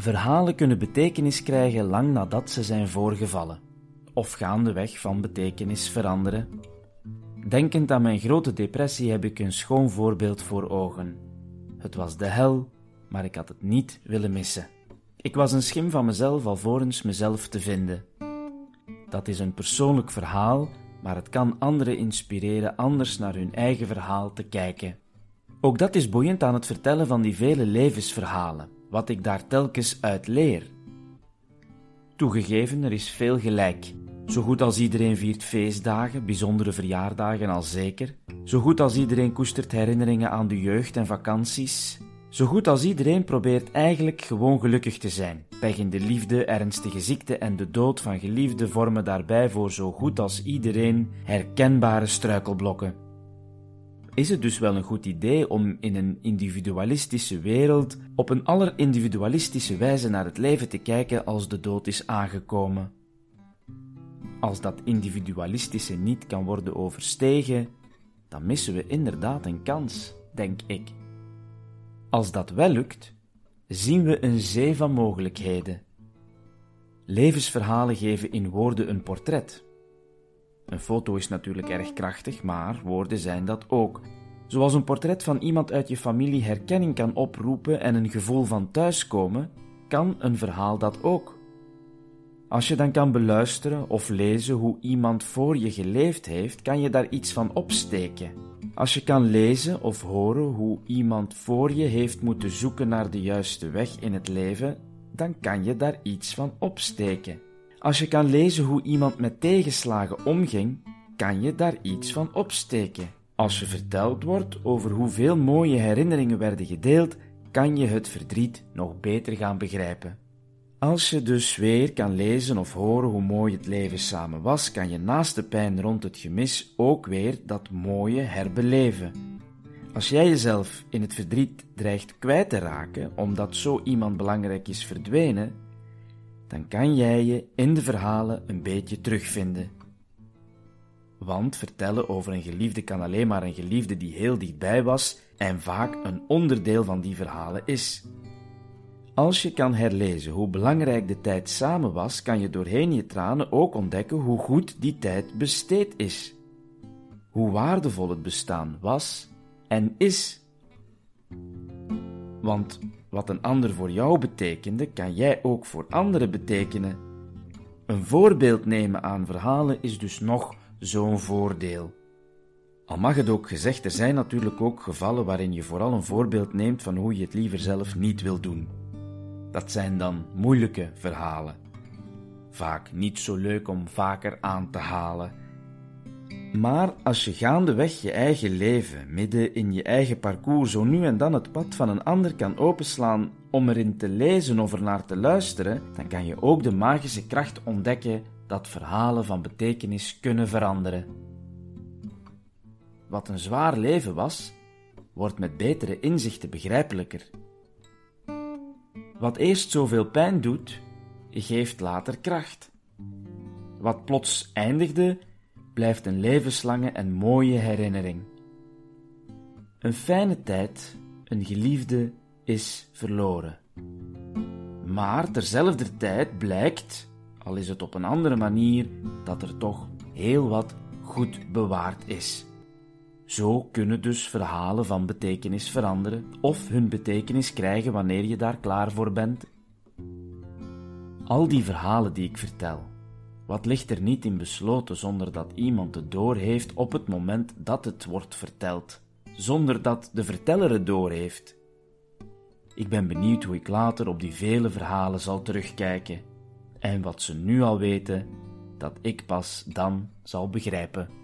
Verhalen kunnen betekenis krijgen lang nadat ze zijn voorgevallen, of gaandeweg van betekenis veranderen. Denkend aan mijn grote depressie heb ik een schoon voorbeeld voor ogen. Het was de hel, maar ik had het niet willen missen. Ik was een schim van mezelf alvorens mezelf te vinden. Dat is een persoonlijk verhaal, maar het kan anderen inspireren anders naar hun eigen verhaal te kijken. Ook dat is boeiend aan het vertellen van die vele levensverhalen, wat ik daar telkens uit leer. Toegegeven, er is veel gelijk. Zo goed als iedereen viert feestdagen, bijzondere verjaardagen al zeker. Zo goed als iedereen koestert herinneringen aan de jeugd en vakanties. Zo goed als iedereen probeert eigenlijk gewoon gelukkig te zijn. Pech in de liefde, ernstige ziekte en de dood van geliefden vormen daarbij voor zo goed als iedereen herkenbare struikelblokken. Is het dus wel een goed idee om in een individualistische wereld op een allerindividualistische wijze naar het leven te kijken als de dood is aangekomen? Als dat individualistische niet kan worden overstegen, dan missen we inderdaad een kans, denk ik. Als dat wel lukt, zien we een zee van mogelijkheden. Levensverhalen geven in woorden een portret. Een foto is natuurlijk erg krachtig, maar woorden zijn dat ook. Zoals een portret van iemand uit je familie herkenning kan oproepen en een gevoel van thuiskomen, kan een verhaal dat ook. Als je dan kan beluisteren of lezen hoe iemand voor je geleefd heeft, kan je daar iets van opsteken. Als je kan lezen of horen hoe iemand voor je heeft moeten zoeken naar de juiste weg in het leven, dan kan je daar iets van opsteken. Als je kan lezen hoe iemand met tegenslagen omging, kan je daar iets van opsteken. Als je verteld wordt over hoeveel mooie herinneringen werden gedeeld, kan je het verdriet nog beter gaan begrijpen. Als je dus weer kan lezen of horen hoe mooi het leven samen was, kan je naast de pijn rond het gemis ook weer dat mooie herbeleven. Als jij jezelf in het verdriet dreigt kwijt te raken omdat zo iemand belangrijk is verdwenen, dan kan jij je in de verhalen een beetje terugvinden. Want vertellen over een geliefde kan alleen maar een geliefde die heel dichtbij was en vaak een onderdeel van die verhalen is. Als je kan herlezen hoe belangrijk de tijd samen was, kan je doorheen je tranen ook ontdekken hoe goed die tijd besteed is. Hoe waardevol het bestaan was en is. Want wat een ander voor jou betekende, kan jij ook voor anderen betekenen. Een voorbeeld nemen aan verhalen is dus nog zo'n voordeel. Al mag het ook gezegd, er zijn natuurlijk ook gevallen waarin je vooral een voorbeeld neemt van hoe je het liever zelf niet wil doen. Dat zijn dan moeilijke verhalen. Vaak niet zo leuk om vaker aan te halen. Maar als je gaandeweg je eigen leven, midden in je eigen parcours, zo nu en dan het pad van een ander kan openslaan om erin te lezen of er naar te luisteren, dan kan je ook de magische kracht ontdekken dat verhalen van betekenis kunnen veranderen. Wat een zwaar leven was, wordt met betere inzichten begrijpelijker. Wat eerst zoveel pijn doet, geeft later kracht. Wat plots eindigde, blijft een levenslange en mooie herinnering. Een fijne tijd, een geliefde, is verloren. Maar terzelfde tijd blijkt, al is het op een andere manier, dat er toch heel wat goed bewaard is. Zo kunnen dus verhalen van betekenis veranderen of hun betekenis krijgen wanneer je daar klaar voor bent. Al die verhalen die ik vertel, wat ligt er niet in besloten zonder dat iemand het doorheeft op het moment dat het wordt verteld, zonder dat de verteller het doorheeft? Ik ben benieuwd hoe ik later op die vele verhalen zal terugkijken en wat ze nu al weten, dat ik pas dan zal begrijpen.